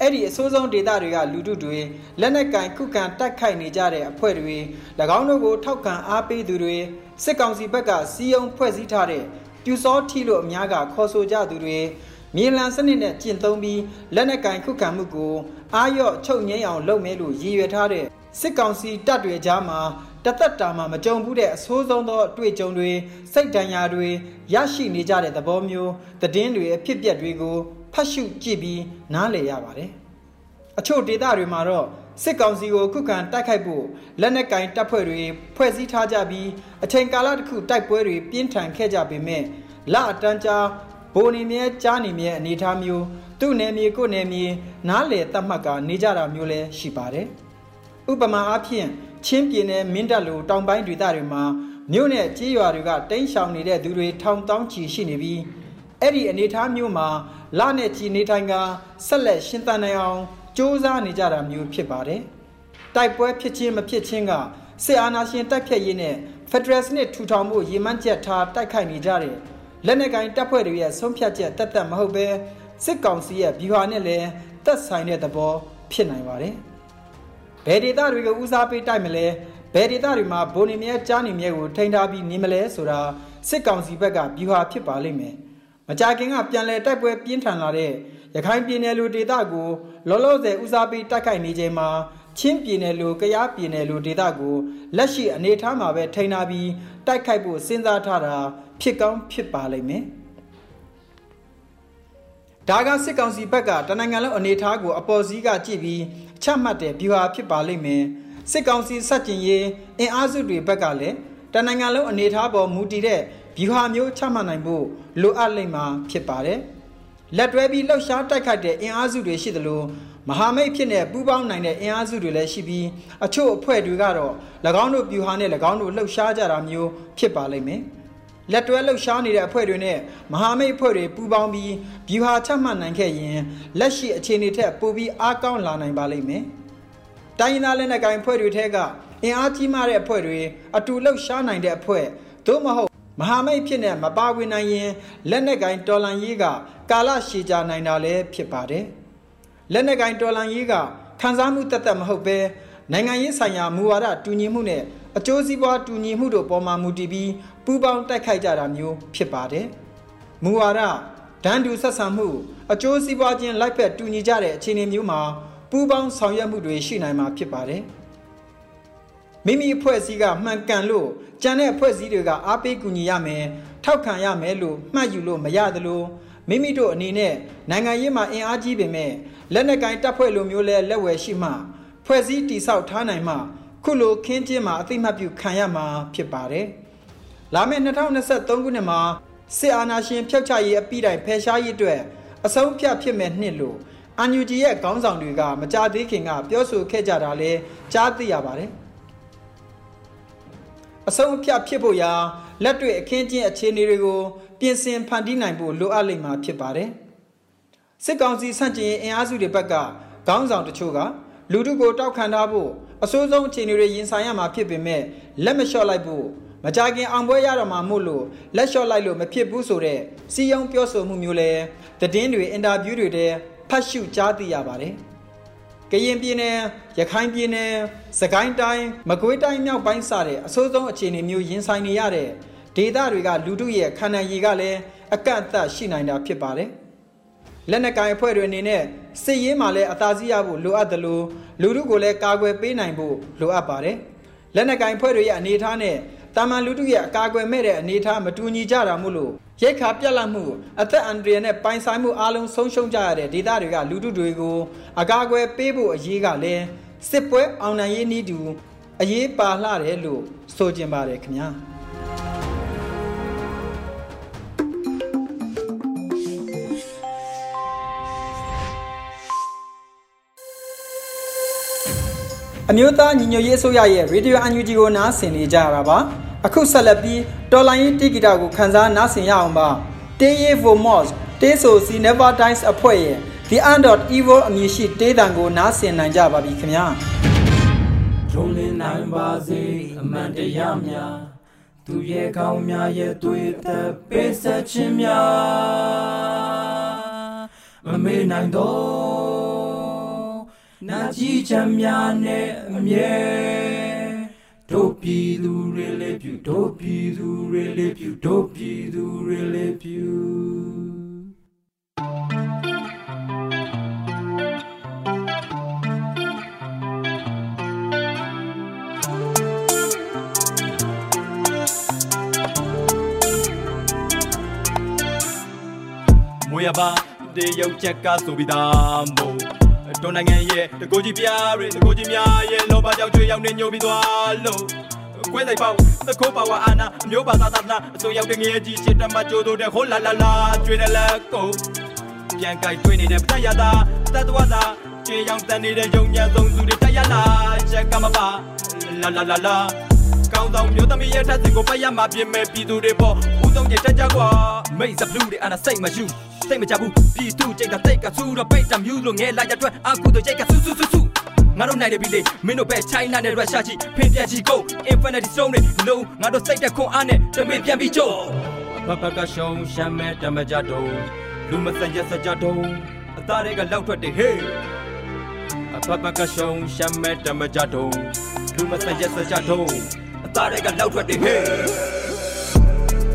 အဲ့ဒီအဆိုးဆုံးဒေသတွေကလူထုတွေလက်နက်ကင်ခုခံတိုက်ခိုက်နေကြတဲ့အဖွဲ့တွေ၎င်းတို့ကိုထောက်ခံအားပေးသူတွေစစ်ကောင်စီဘက်ကစီယုံဖွဲ့စည်းထားတဲ့ပြူစောထီလို့အများကခေါ်ဆိုကြသူတွေ မြေလံစနစ်နဲ့ကျင့်သုံးပြီးလက်နက်ကင်ခုခံမှုကိုအာရော့ချုပ်ငိမ့်အောင်လုပ်မဲလို့ရည်ရွယ်ထားတဲ့စစ်ကောင်စီတပ်တွေကြားမှာတသက်တာမှာမကြုံဘူးတဲ့အဆိုးဆုံးသောအတွေ့အကြုံတွေစိတ်ဒဏ်ရာတွေရရှိနေကြတဲ့သဘောမျိုးသတင်းတွေအဖြစ်အပျက်တွေကိုဖတ်ရှုကြည့်ပြီးနားလည်ရပါတယ်။အချို့ဒေသတွေမှာတော့စစ်ကောင်စီကိုခုခံတိုက်ခိုက်ဖို့လက်နက်ကင်တပ်ဖွဲ့တွေဖွဲ့စည်းထားကြပြီးအချိန်ကာလတစ်ခုတိုက်ပွဲတွေပြင်းထန်ခဲ့ကြပေမဲ့လအတန်းကြား ဘိုနေမြဲကြားနေမြဲအနေအထားမျိုးသူ့နယ်မြေကိုနယ်မြေနားလေတတ်မှတ်ကနေကြတာမျိုးလည်းရှိပါတယ်။ဥပမာအားဖြင့်ချင်းပြည်နယ်မင်းတပ်လိုတောင်ပိုင်းဒေသတွေမှာမြို့နယ်ကြေးရွာတွေကတိမ်းရှောင်နေတဲ့သူတွေထောင်တောင်းချီရှိနေပြီးအဲ့ဒီအနေအထားမျိုးမှာလနဲ့ချီနေထိုင်ကဆက်လက်ရှင်းသန်နိုင်အောင်စ조사နေကြတာမျိုးဖြစ်ပါတယ်။တိုက်ပွဲဖြစ်ချင်းမဖြစ်ချင်းကစစ်အာဏာရှင်တိုက်ဖြတ်ရေးနဲ့ဖက်ဒရယ်စနစ်ထူထောင်ဖို့ရည်မှန်းချက်ထားတိုက်ခိုက်နေကြတဲ့ လက်နက်ကိုင်တပ်ဖွဲ့တွေရဲ့ဆုံးဖြတ်ချက်တက်တက်မဟုတ်ပဲစစ်ကောင်စီရဲ့ဗျူဟာနဲ့လည်းသက်ဆိုင်တဲ့သဘောဖြစ်နိုင်ပါတယ်။ဘယ်ဒေသတွေကိုဦးစားပေးတိုက်မလဲဘယ်ဒေသတွေမှာဘုံနေမြဲကြားနေမြဲကိုထိန်းထားပြီးနေမလဲဆိုတာစစ်ကောင်စီဘက်ကဗျူဟာဖြစ်ပါလိမ့်မယ်။မကြခင်ကပြန်လည်တိုက်ပွဲပြင်းထန်လာတဲ့ရခိုင်ပြည်နယ်လိုဒေသကိုလောလောဆယ်ဦးစားပေးတိုက်ခိုက်နေချိန်မှာ ချင်းပြည်နယ်လိုကယားပြည်နယ်လိုဒေသကိုလက်ရှိအနေအထားမှာပဲထိန်းထားပြီးတိုက်ခိုက်ဖို့စဉ်းစားထားတာဖြစ်ကောင်းဖြစ်ပါလိမ့်မယ်ဒါကစစ်ကောင်စီဘက်ကတနိုင်ငံလုံးအနေအထားကိုအပေါ်စီးကကြည့်ပြီးအချက်မှတ်တဲ့ဗျူဟာဖြစ်ပါလိမ့်မယ်စစ်ကောင်စီစက်ကျင်ရေးအင်အားစုတွေဘက်ကလည်းတနိုင်ငံလုံးအနေအထားပေါ်မူတည်တဲ့ဗျူဟာမျိုးချမှတ်နိုင်ဖို့လိုအပ်လိမ့်မှာဖြစ်ပါတယ်လက်တွဲပြီးလှုပ်ရှားတိုက်ခိုက်တဲ့အင်အားစုတွေရှိသလို မဟာမိတ်ဖြစ်တဲ့ပူးပေါင်းနိုင်တဲ့အင်အားစုတွေလည်းရှိပြီးအချို့အဖွဲ့တွေကတော့၎င်းတို့ပြူဟာနဲ့၎င်းတို့လှုပ်ရှားကြတာမျိုးဖြစ်ပါလိမ့်မယ်လက်တွဲလှုပ်ရှားနေတဲ့အဖွဲ့တွေနဲ့မဟာမိတ်အဖွဲ့တွေပူးပေါင်းပြီးဗျူဟာချမှတ်နိုင်ခဲ့ရင်လက်ရှိအခြေအနေထက်ပိုပြီးအားကောင်းလာနိုင်ပါလိမ့်မယ်။တိုင်းရင်းသားလက်နက်ကိုင်အဖွဲ့တွေထဲကအင်အားကြီးမားတဲ့အဖွဲ့တွေအတူလှုပ်ရှားနိုင်တဲ့အဖွဲ့သို့မဟုတ်မဟာမိတ်ဖြစ်နေမပါဝင်နိုင်ရင်လက်နက်ကိုင်တော်လန်ရေးကကာလရှည်ကြာနိုင်တာလည်းဖြစ်ပါတယ်။ လက်နက်ကိုင်တော်လန်ရေးကခံစားမှုတသက်မဟုတ်ပဲနိုင်ငံရေးဆိုင်ရာမူဝါဒတူညီမှုနဲ့အကျိုးစီးပွားတူညီမှုတို့ပေါ်မှာမူတည်ပြီးပူးပေါင်းတိုက်ခိုက်ကြတာမျိုးဖြစ်ပါတယ်။မူဝါဒဒန်းတူဆက်ဆံမှုအကျိုးစီးပွားချင်းလိုက်ဖက်တူညီကြတဲ့အခြေအနေမျိုးမှာပူးပေါင်းဆောင်ရွက်မှုတွေရှိနိုင်မှာဖြစ်ပါတယ်။မိမိအဖွဲ့အစည်းကမှန်ကန်လို့ကြံတဲ့အဖွဲ့အစည်းတွေကအားပေးကူညီရမယ်ထောက်ခံရမယ်လို့မှတ်ယူလို့မရသလို မိမိတို့အနေနဲ့နိုင်ငံရေးမှာအင်အားကြီးပေမဲ့လက်နက်ကင်တပ်ဖွဲ့လိုမျိုးလဲလက်ဝယ်ရှိမှဖွဲ့စည်းတိဆောက်ထားနိုင်မှခုလိုခင်းကျင်းမှာအသိမှတ်ပြုခံရမှာဖြစ်ပါတယ်။လာမယ့်2023ခုနှစ်မှာစစ်အာဏာရှင်ဖျောက်ချရေးအပိတိုင်ဖယ်ရှားရေးအတွက်အဆုံးဖြတ်ဖြစ်မဲ့နှစ်လို့အန်ယူဂျီရဲ့ခေါင်းဆောင်တွေကမကြသေးခင်ကပြောဆိုခဲ့ကြတာလဲကြားသိရပါတယ်။အဆုံးအဖြတ်ဖြစ်ဖို့ရာလက်တွေ့အခင်းကျင်းအခြေအနေတွေကို ပြင်ဆင်ဖန်တီးနိုင်ဖို့လိုအပ်လိမ့်မှာဖြစ်ပါတယ်။စစ်ကောင်စီဆန့်ကျင်ရေးအင်အားစုတွေဘက်ကခေါင်းဆောင်တချို့ကလူထုကိုတောက်ခံထားဖို့အစိုးဆုံးအခြေအနေတွေရင်ဆိုင်ရမှာဖြစ်ပေမဲ့လက်မလျှော့လိုက်ဖို့မကြခင်အောင်ပွဲရတော့မှာမို့လို့လက်လျှော့လိုက်လို့မဖြစ်ဘူးဆိုတဲ့စီယုံပြောဆိုမှုမျိုးလဲသတင်းတွေအင်တာဗျူးတွေတဲ့ဖတ်ရှုကြားသိရပါတယ်။ကရင်ပြည်နယ်ရခိုင်ပြည်နယ်စကိုင်းတိုင်းမကွေးတိုင်းမြောက်ပိုင်းစတဲ့အဆိုးဆုံးအခြေအနေမျိုးရင်ဆိုင်နေရတဲ့ ဒေသတွေကလူထုရဲ့ခန္ဓာရည်ကလည်းအကန့်အသတ်ရှိနိုင်တာဖြစ်ပါတယ်။လက်နက်ကိုင်အဖွဲ့တွေအနေနဲ့စစ်ရေးမှာလည်းအသာစီးရဖို့လိုအပ်တယ်လို့လူထုကိုလည်းကာကွယ်ပေးနိုင်ဖို့လိုအပ်ပါတယ်။လက်နက်ကင်ဖွဲ့တွေရဲ့အနေအထားနဲ့တာမန်လူထုရဲ့အကာအကွယ်မဲ့တဲ့အနေအထားမတူညီကြတာမို့လို့ရိတ်ခါပြက်လက်မှုအသက်အန္တရာယ်နဲ့ပိုင်ဆိုင်မှုအလုံးဆုံးရှုံးကြရတဲ့ဒေသတွေကလူထုတွေကိုအကာအကွယ်ပေးဖို့အရေးကလည်းစစ်ပွဲအောင်နိုင်ရေးနည်းတူအရေးပါလှတယ်လို့ဆိုကြင်ပါတယ်ခင်ဗျာ။ အမျိုးသားညီညွတ်ရေးအစိုးရရဲ့ Radio UNG ကိုနားဆင်နေကြရတာပါအခုဆက်လက်ပြီးတော်လိုင်းရေးတိဂီတာကိုခန်းစားနားဆင်ရအောင်ပါ Day for Mosque တေးဆို C Never Dies အဖွဲ့ရဲ့ The End of Evil အမည်ရှိတေးတံကိုနားဆင်နိုင်ကြပါပြီခင်ဗျာထုံးလင်းနိုင်ပါစေအမှန်တရားများသူရဲ့ကောင်းများရဲ့တွေ့သက်ပေးဆက်ခြင်းများမမေ့နိုင်တော့ နာကြည့်ချမ်းများနဲ့အမြဲတို့ပြည်သူတွေလေးပြုတို့ပြည်သူတွေလေးပြုတို့ပြည်သူတွေလေးပြုရပါတေရုပ်ချက်ကဆိုပြီးသားမို့ တွန်နိုင်ငံရဲ့တကိုကြီးပြားတွေတကိုကြီးများရဲ့လောဘကြောင့်ကျွေးရောက်နေညိုပြီးသွားလို့ကွဲလိုက်ပေါ့သခိုးပါဝါအာနာအမျိုးဘာသာသာနာအစိုးရောက်တဲ့ငယ်ကြီးချစ်တမကြိုးတို့တဲ့ဟိုလာလာလာကျွေးတယ်လက်ကိုပြန်ကြိုက်တွေ့နေတဲ့ပတရတာတတ်တော်သာကျွေးရောက်တန်နေတဲ့ယုံညာဆုံးစုတွေတရလာချက်ကမပါလာလာလာလာ ကောင်းဆောင်မျိုးသမီးရဲ့ထက်စင်ကိုပတ်ရမှာပြင်မဲ့ပြည်သူတွေပေါ့ဦးဆုံးကြီးတက်ကြကွာမိတ်စဘလူးတွေအနာစိတ်မယူစိတ်မကြဘူးပြည်သူကြိတ်ကတိတ်ကဆူတော့ပိတ်တမြူးလို့ငဲလာရအတွက်အကူတို့ကြိတ်ကဆူဆူဆူဆူငါတို့နိုင်တယ်ပြီလေမင်းတို့ပဲ China နဲ့ Russia ကြီးဖင်ပြန်ကြီးကို Infinity Stone တွေလုံးငါတို့စိတ်တက်ခွန်အားနဲ့တမင်ပြန်ပြီးကြို့ဘဘကရှုံးရှမ်းမဲ့တမကြတုံးလူမစံရစကြတုံးအသားတွေကလောက်ထွက်တယ်ဟေးအဘဘကရှုံးရှမ်းမဲ့တမကြတုံးလူမစံရစကြတုံး အသားတွေကလောက်ထွက်တယ်ဟေး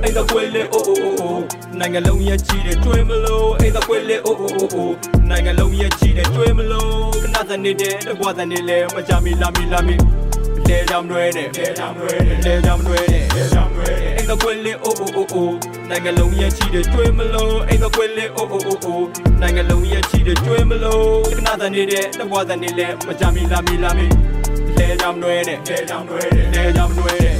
အိမ်သာကွယ်လေအိုအိုအိုနိုင်ငံလုံးရဲ့ချီတဲ့ကျွေးမလို့အိမ်သာကွယ်လေအိုအိုအိုအိုနိုင်ငံလုံးရဲ့ချီတဲ့ကျွေးမလို့ခဏစနေတဲ့တကွာစနေလေမကြမီလာမီလာမီလေကြောင်ရွဲတဲ့လေကြောင်ရွဲတဲ့လေကြောင်ရွဲတဲ့လေကြောင်ရွဲတဲ့အိမ်သာကွယ်လေအိုအိုအိုအိုနိုင်ငံလုံးရဲ့ချီတဲ့ကျွေးမလို့အိမ်သာကွယ်လေအိုအိုအိုအိုနိုင်ငံလုံးရဲ့ချီတဲ့ကျွေးမလို့ခဏစနေတဲ့တကွာစနေလေမကြမီလာမီလာမီ လေကြောင်ရွဲတဲ့လေကြောင်ရွဲတဲ့လေကြောင်ရွဲတဲ့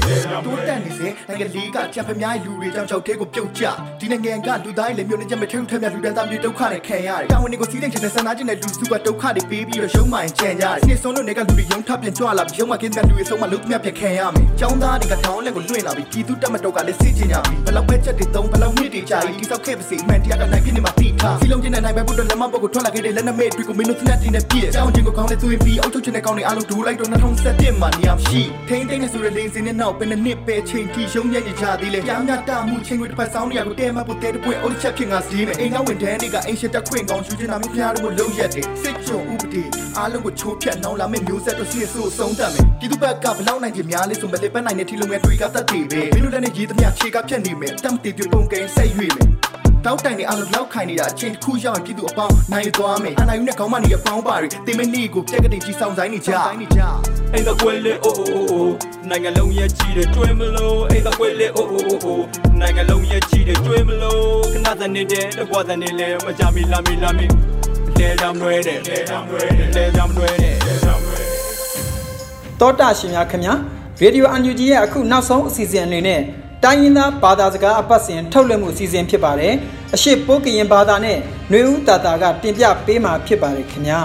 တိုးတက်နေစဉ်နိုင်ငံလေးကကြံဖျားလူတွေကြောင့်ချောက်သေးကိုပြုတ်ကျဒီနိုင်ငံကလူသားတွေလည်းမျိုးနေချက်မထုံထက်မြလူတန်းသားမျိုးဒုက္ခတွေခံရတယ်တာဝန်တွေကိုစီးတဲ့ချင်တဲ့ဆန္ဒချင်းတဲ့လူစုကဒုက္ခတွေပေးပြီးတော့ရှုံးမှန်ကြံကြတယ်နေဆုံးလို့နေကလူတွေရုံထပ်ပြန်ကြွလာပြီးရုံးမှကင်းတဲ့လူတွေဆုံးမလုံးမြတ်ပြန်ခံရမယ်ចောင်းသားတွေကထောင်းလက်ကိုလွှင့်လာပြီးပြည်သူတက်မတော့ကလည်းစစ်ချင်ကြပြီဘလောက်ပဲချက်တွေသုံးဘလောက်မြစ်တွေကြာပြီးတိစောက်ခဲ့ပါစေအမှန်တရားကနိုင်ဖြစ်နေမှာတိထားစီလုံးချင်းနဲ့နိုင်ပဲဘုဒ္ဓလက်မပုတ်ကိုထွက်လာခဲ့တဲ့လက်နမိတ်တွေကိုမင်းတို့သနတ်တင်နဲ့ပြည့်အကြောင်းချင်းကိုကောင်းတဲ့သူရင်ပြီးအုပ်ချုပ်ချင်တဲ့ကောင်းတွေအားလုံးဒူလိုက်တော့2017မှာနေရာရှိထိန်းသိမ်းနေဆိုတဲ့လိန်စင်နဲ့နောက်ပဲနှစ်ပဲချိန်တီရုံးညံ့ကြသေးလေပြောင်းမြတာမှုချင်းတွေတစ်ဖက်ဆောင်နေရကိုတဲမပုတ်တဲ့ပွင့်အိုးချက်ဖြစ်ငါစီးမယ်အိမ်နောက်ဝင်တဲ့နေကအင်ရှက်တက်ခွင့်ကောင်းရှူချင်တာမျိုးဖျားတို့လုံးရက်တယ်စစ်ချုံဥပဒေအားလုံးကိုချိုးဖြတ်နှောင်းလာမယ့်မျိုးဆက်တို့စီးဆိုးဆုံးတတ်မယ်ဒီသူဘက်ကဘလောက်နိုင်ခြင်းများလဲဆိုမလေးပန်းနိုင်တဲ့ထီလုံးငယ်တွေကတတ်တည်ပဲမင်းတို့လည်းရေးသမျှခြေကဖြတ်နေမယ်တမ်တီပြပုံကိန်းစိတ်ရွေ့မယ် တောက်တိုင်နေအလုံးလောက်ခိုင်နေတာအချိန်တစ်ခုရောက်ရင်ပြည်သူအပေါင်းနိုင်သွားမယ်အနိုင်ယူနဲ့ခေါင်းမနေရပေါင်းပါတွေတင်မနေကိုပြက်ကတိကြီးဆောင်ဆိုင်နေကြအိမ်သာကွယ်လေအိုအိုအိုနိုင်ငံလုံးရဲ့ကြီးတဲ့တွဲမလို့အိမ်သာကွယ်လေအိုအိုအိုနိုင်ငံလုံးရဲ့ကြီးတဲ့တွဲမလို့ခဏစနေတဲ့တကွာစနေလေမကြမီလာမီလာမီလဲကြောင်ရွဲတဲ့လဲကြောင်ရွဲတဲ့လဲကြောင်ရွဲတဲ့လဲကြောင်ရွဲတောတာရှင်များခင်ဗျာရေဒီယိုအန်ယူဂျီရဲ့အခုနောက်ဆုံးအစီအစဉ်အနေနဲ့ တိုင်းရင်းသားဘာသာစကားအပတ်စဉ်ထုတ်လွှင့်မှုအစီအစဉ်ဖြစ်ပါတယ်အရှိပိုးကရင်ဘာသာနဲ့ຫນွေဦးတာတာကတင်ပြပေးမှာဖြစ်ပါတယ်ခင်ဗျာ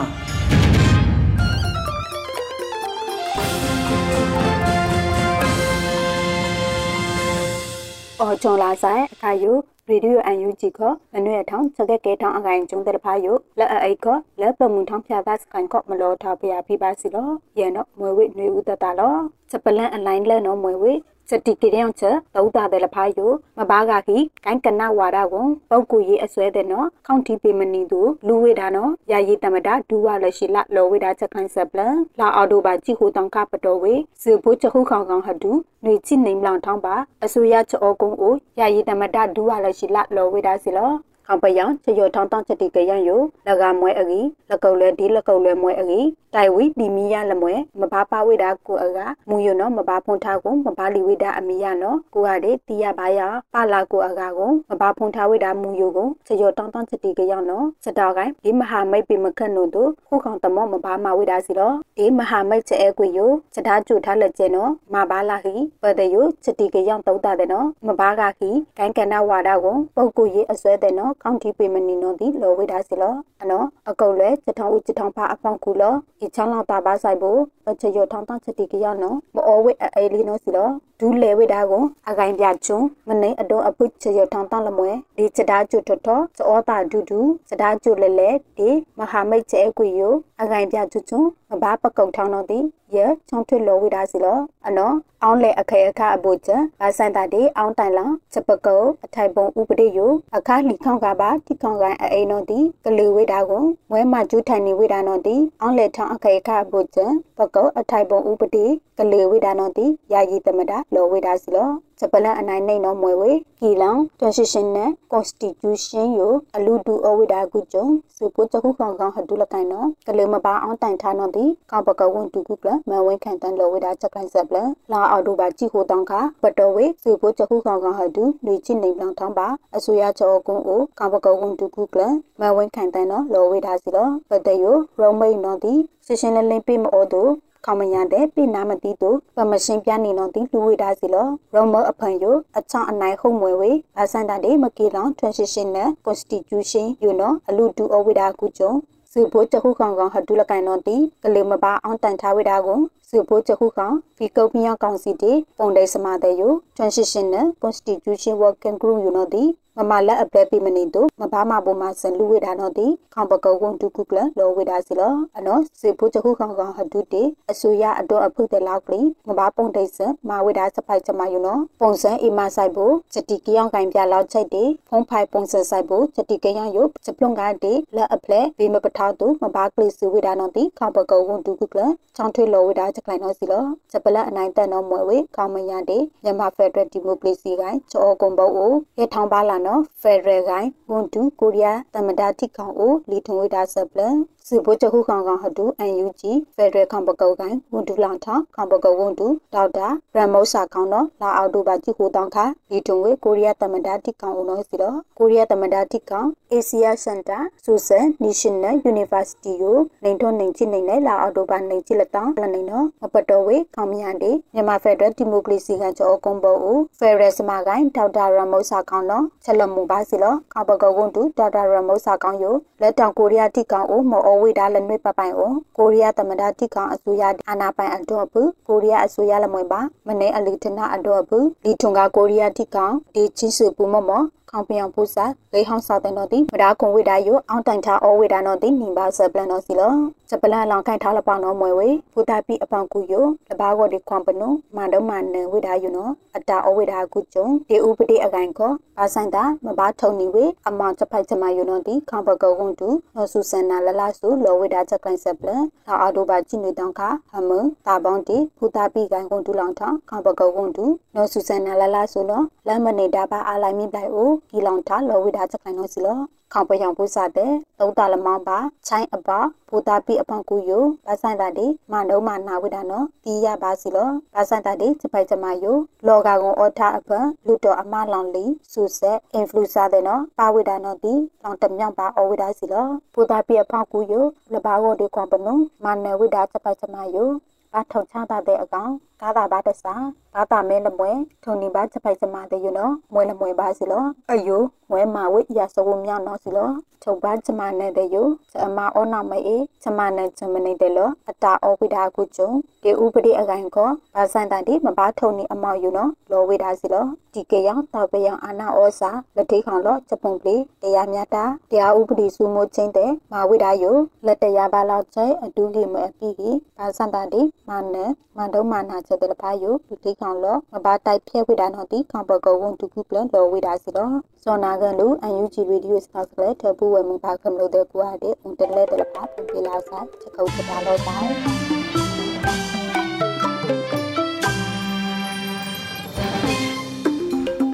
အော်ဂျွန်လာဆိုင်အခါယူရေဒီယိုအန်ယူဂျီခလနွေထောင်းစကဲကဲထောင်းအကိုင်ကျုံတဲ့ဖာယူလက်အိတ်ခလက်ပမှုထောင်းဖြာသားစကန်ကော့မလောထားပြပြပါစီလောရဲနော်မွေဝိနွေဦးတတလောစပလန်အလိုင်းလဲနော်မွေဝိ စတိကိရန်ချတောတာတဲ့လဖာယိုမဘာဂါခိကိုင်ကနဝါရကွန်ပုတ်ကူရေးအစွဲတဲ့နော်ခေါန့်တီပေမနီသူလူဝေဒါနော်ယာယီတမတာဒူဝါလရှိလလောဝေဒါချက်ခိုင်းဆက်ပလန်လာအော်တိုဘာကြည့်ဟူတောင်ကပတော်ဝေဇေဘိုးချခုခေါင်ခေါင်ဟဒူຫນွေချိနေမလောင်ထောင်းပါအစိုးရချောကုန်းအိုယာယီတမတာဒူဝါလရှိလလောဝေဒါစီလောအောင်ပယံချယောထောင်းတောင်းချက်တိကရန်ယိုလကမွဲအဂီလကုတ်လဲဒီလကုတ်လဲမွဲအဂီတိုင်ဝီဒီမီယာလမွဲမဘာပါဝိဒါကိုအကမူယနောမဘာဖွန်ထားကိုမဘာလီဝိဒါအမီယာနောကိုကတဲ့တီရဘာယာပါလာကိုအကကိုမဘာဖွန်ထားဝိဒါမူယကိုချယောတောင်းတောင်းချက်တိကရန်နောစတောက်ကိုင်းဒီမဟာမိတ်ပိမခတ်နို့တို့ခုခေါတမောမဘာမဝိဒါစီလောဒီမဟာမိတ်ချဲအကွေယိုစတားကျူထားလက်ကျဲနောမဘာလာဟီပဒယိုချက်တိကရန်တောက်တာတဲ့နောမဘာကခီကိုင်းကနဝါဒကိုပုတ်ကူရေးအစွဲတဲ့နောကောင်းတီပေမနီနောဒီလောဝိဒါစီလောအနောအကုတ်လဲချက်ထောင်းဦးချက်ထောင်းဖာအဖောင်းကူလောအချောင်းလောက်တာပါဆိုင်ဖို့ပချရထောင်းတချက်တီကရနော်မအောဝဲအေးလီနော်စီလောဒူးလေဝဲတာကိုအကိုင်ပြချုံမနေအတော့အပုချရထောင်းတလမွဲဒီချတာကျွတ်ထထစောတာဒူဒူစတာကျွတ်လဲလဲဒီမဟာမိတ်ချဲကွေယိုအကိုင်ပြကျွတ်ချုံ မဘာပကုတ်ထောင်းတော့ဒီရချောင်းထွတ်လောဝဲတာစီလောအနော်အောင်းလေအခဲအခအပုချဘာဆိုင်တာဒီအောင်းတိုင်လောချက်ပကုတ်အထိုင်ပုံဥပဒေယိုအခါလီခေါန်ကပါတိခေါန်ကန်အေးနော်ဒီကလေးဝဲတာကိုဝဲမကျူးထိုင်နေဝဲတာနော်ဒီအောင်းလေထောင်းအခဲအခအပုချပကုတ်အထိုင်ပုံဥပဒေကလေးဝဲတာနော်ဒီယာယီသမတာလောဝဲတာစီလော ဂျပလန်အနိုင်နိုင်နော်မွေဝေကီလောင် constitution နဲ့ constitution ယအလူဒူအဝိဒါကုကြုံစပုချခုခေါင်ခေါင်ဟဒူလကိုင်နော်ကလေမပါအောင်တိုင်ထားနော်ဒီကောပကဝန်တူကုကလမဝင်းခံတန်လောဝိဒါချက်ကိုင်ဆက်ပလလာအော်ဒိုပါကြည့်ဟိုတောင်းခပတော်ဝေစပုချခုခေါင်ခေါင်ဟဒူလူချစ်နေပလောင်ထောင်းပါအစိုးရချောကုန်းကိုကောပကဝန်တူကုကလမဝင်းခံတန်နော်လောဝိဒါစီလောပတေယရောမိန်နော်ဒီရှင်းရှင်းလင်းလင်းပြမအော်တို့ ခေါမရတဲ့ပြနာမတိတို့ပမရှင်ပြနေတော့ဒီလူဝိဒါစီလောရောမအဖန်ယအချောင်းအနိုင်ခုံမွေဝေဘာစန်တာဒီမကီလောင် transition နဲ့ constitution ယူနော်အလူတူအဝိဒါကုကြုံစုဖို့တခုခေါင်ကောင်ဟဒူလကန်တော့ဒီကလေးမပါအောင်တန်ထားဝိဒါကိုစုဖို့တခုခေါင်ဖီကုတ်မြောက်ကောင်စီတီပုံဒိစမတဲ့ယ transition နဲ့ constitution working group ယူနော်ဒီ မမလက်အပလက်ပိမနေတို့မဘာမဘုံမဆန်လူဝေဒါနော်တိခေါပကောဝန်တုကုကလလောဝေဒါစီလောအနော်စေဖို့ချခုခေါကောင်ဟဒုတေအဆူရအတော့အဖုတဲ့လောက်ကလေးမဘာပုံတိတ်စမဝေဒါစပိုက်ချမယူနော်ပုံစံအီမဆိုင်ဖို့စတိကယောင်ကင်ပြလောက်ချိတ်တေဖုံးဖိုင်ပုံစံဆိုင်ဖို့စတိကယောင်ယုစပလုံကတေလက်အပလက်ဘေမပထောက်တူမဘာကလေးစုဝေဒါနော်တိခေါပကောဝန်တုကုကလချောင်းထွေလောဝေဒါချက်လိုက်နော်စီလောစပလက်အနိုင်တက်နော်မွယ်ဝေခေါမရတေမြန်မာဖက်ဒရယ်ဒီမိုကရေစီကိုင်းချောကုံဘောကိုရထောင်းပါလာနော်ဖက်ဒရယ်ကိုင်းဝန်တူကိုရီးယားတမဒါတိကောင်အိုလီထုံဝိဒါဆပ်လန် စဘချခုခေါင်ကောင်ဟတူ UNG ဖက်ဒရယ်ကောင်ပကောကိုင်ဝန်တူလောင်ထောင်ကောင်ပကောဝန်တူဒေါက်တာရမောစာကောင်တော့လာအောက်တိုဘာကြည့်ဟိုတောင်းခါလီထုံဝေကိုရီးယားတမဒါတိကောင်အိုနော်စီတော့ကိုရီးယားတမဒါတိကောင် Asia Center ဆူဆန် National University ကိုနေထွန်းနေချိနေလဲလာအောက်တိုဘာနေချိလက်တောင်းလနေနော်မပတော်ဝေကောင်မြန်တေမြန်မာဖက်ဒရယ်ဒီမိုကရေစီကကြောအကုံဘောကိုဖက်ဒရယ်စမကိုင်ဒေါက်တာရမောစာကောင်တော့ချက်လမှုပါစီလောကောင်ပကောဝန်တူဒေါက်တာရမောစာကောင်ယလက်တောင်ကိုရီးယားတိကောင်အိုမောအဝေဒါလနွေပပိုင်အိုကိုရီးယားသမ္မတတိကောင်အစိုးရအာဏာပိုင်အတော့ဘူးကိုရီးယားအစိုးရလမွေပါမနေအလီထနာအတော့ဘူးလီထုံကကိုရီးယားတိကောင်ဒီချင်းစုပူမမောခေါပျံပူစာလေဟောင်းစာတဲ့နော်ဒီမဒါကွန်ဝိဒါယိုအောင်တိုင်ထားအောဝိဒါနော်ဒီနိဘာဆပလန်နော်စီလောစပလန်လောင်ခိုင်ထားလပောင်းနော်မွေဝေဖူတာပိအပောင်ကူယိုလဘာကောဒီခွန်ပနုမန္ဒမနဝိဒါယိုနော်အတာအောဝိဒါကုကျုံဒီဥပတိအကိုင်ခောဘာဆိုင်တာမဘာထုံနီဝေအမောင်ချဖိုက်ချမယိုနော်ဒီခေါပကောဝန်တူနော်ဆူဆန်နာလလဆူလောဝိဒါချက်ကိုင်ဆပလန်သာအော်တိုဘာချိနေတောင်ခဟမတာပေါင်းတီဖူတာပိကိုင်ကွန်တူလောင်ထောင်းခေါပကောဝန်တူနော်ဆူဆန်နာလလဆူလောလမ်းမနေတာပါအာလိုက်မိပလိုက်အိုကီလောင်ထားလောဝိဒါချက်ကိုင်နော်စီလောခေါပယောင်ပူစားတဲ့သုံးတာလမောင်းပါချိုင်းအပါဘူတာပိအဖောင်ကူယိုဘာဆိုင်တာဒီမနုံမနာဝိဒါနော်ဒီရပါစီလောဘာဆိုင်တာဒီစပိုက်ချမယိုလောဂါကွန်အော်ထားအပန်လူတော်အမလောင်လီဆူဆက်အင်ဖလူဆာတဲ့နော်ပါဝိဒါနော်ဒီလောင်တမြောင်ပါအော်ဝိဒါစီလောဘူတာပိအဖောင်ကူယိုလဘာကိုဒီကွန်ပနုမနဝိဒါစပိုက်ချမယိုဘာထုံချတာတဲ့အကောင် ကာတာဘာတဆာဘာတာမဲလမွဲထုံနေပါချက်ပိုက်စမတဲ့ယူနော်မွဲလမွဲပါစီလောအယိုမွဲမာဝိရစဝမြောက်နော်စီလောထုံပါချမနဲ့တဲ့ယူအမအောနာမဲအေချမနဲ့ချမနေတဲ့လောအတာအောဝိဒါကုကျုံဒီဥပဒေအကိုင်ကောဘာစန်တန်ဒီမဘာထုံနေအမောက်ယူနော်လောဝိဒါစီလောဒီကေယောင်တောက်ပယောင်အာနာဩစာလက်ထိခေါင်လောချက်ပုံပလီတရားမြတ်တာတရားဥပဒေစုမိုးချင်းတဲ့မာဝိဒါယုလက်တရားပါလောက်ကျဲအတူကြီးမအပိကြီးဘာစန်တန်ဒီမနဲ့မန်တုံးမနာချက်တဲ့ဘာယုလူတိခေါင်လောမဘာတိုက်ဖျက်ဝိဒါနော်ဒီခေါပကောဝန်တူကူပလန်လောဝိဒါစီလောစောနာကန်လူအန်ယူဂျီရေဒီယိုစတောက်ကလေးထပူဝဲမဘာကမလို့တဲ့ကွာတဲ့အွန်တလဲတဲ့ပါပပြလာဆိုင်ချက်ခုတ်ချတာလို့ဆိုင်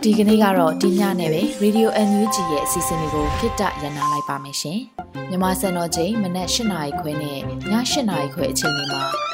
ဒီကနေ့ကတော့ဒီညနဲ့ပဲ Radio NUG ရဲ့အစီအစဉ်လေးကိုခਿੱတရနာလိုက်ပါမယ်ရှင်။မြမစံတော်ချိန်မနက်၈နာရီခွဲနဲ့ည၈နာရီခွဲအချိန်တွေမှာ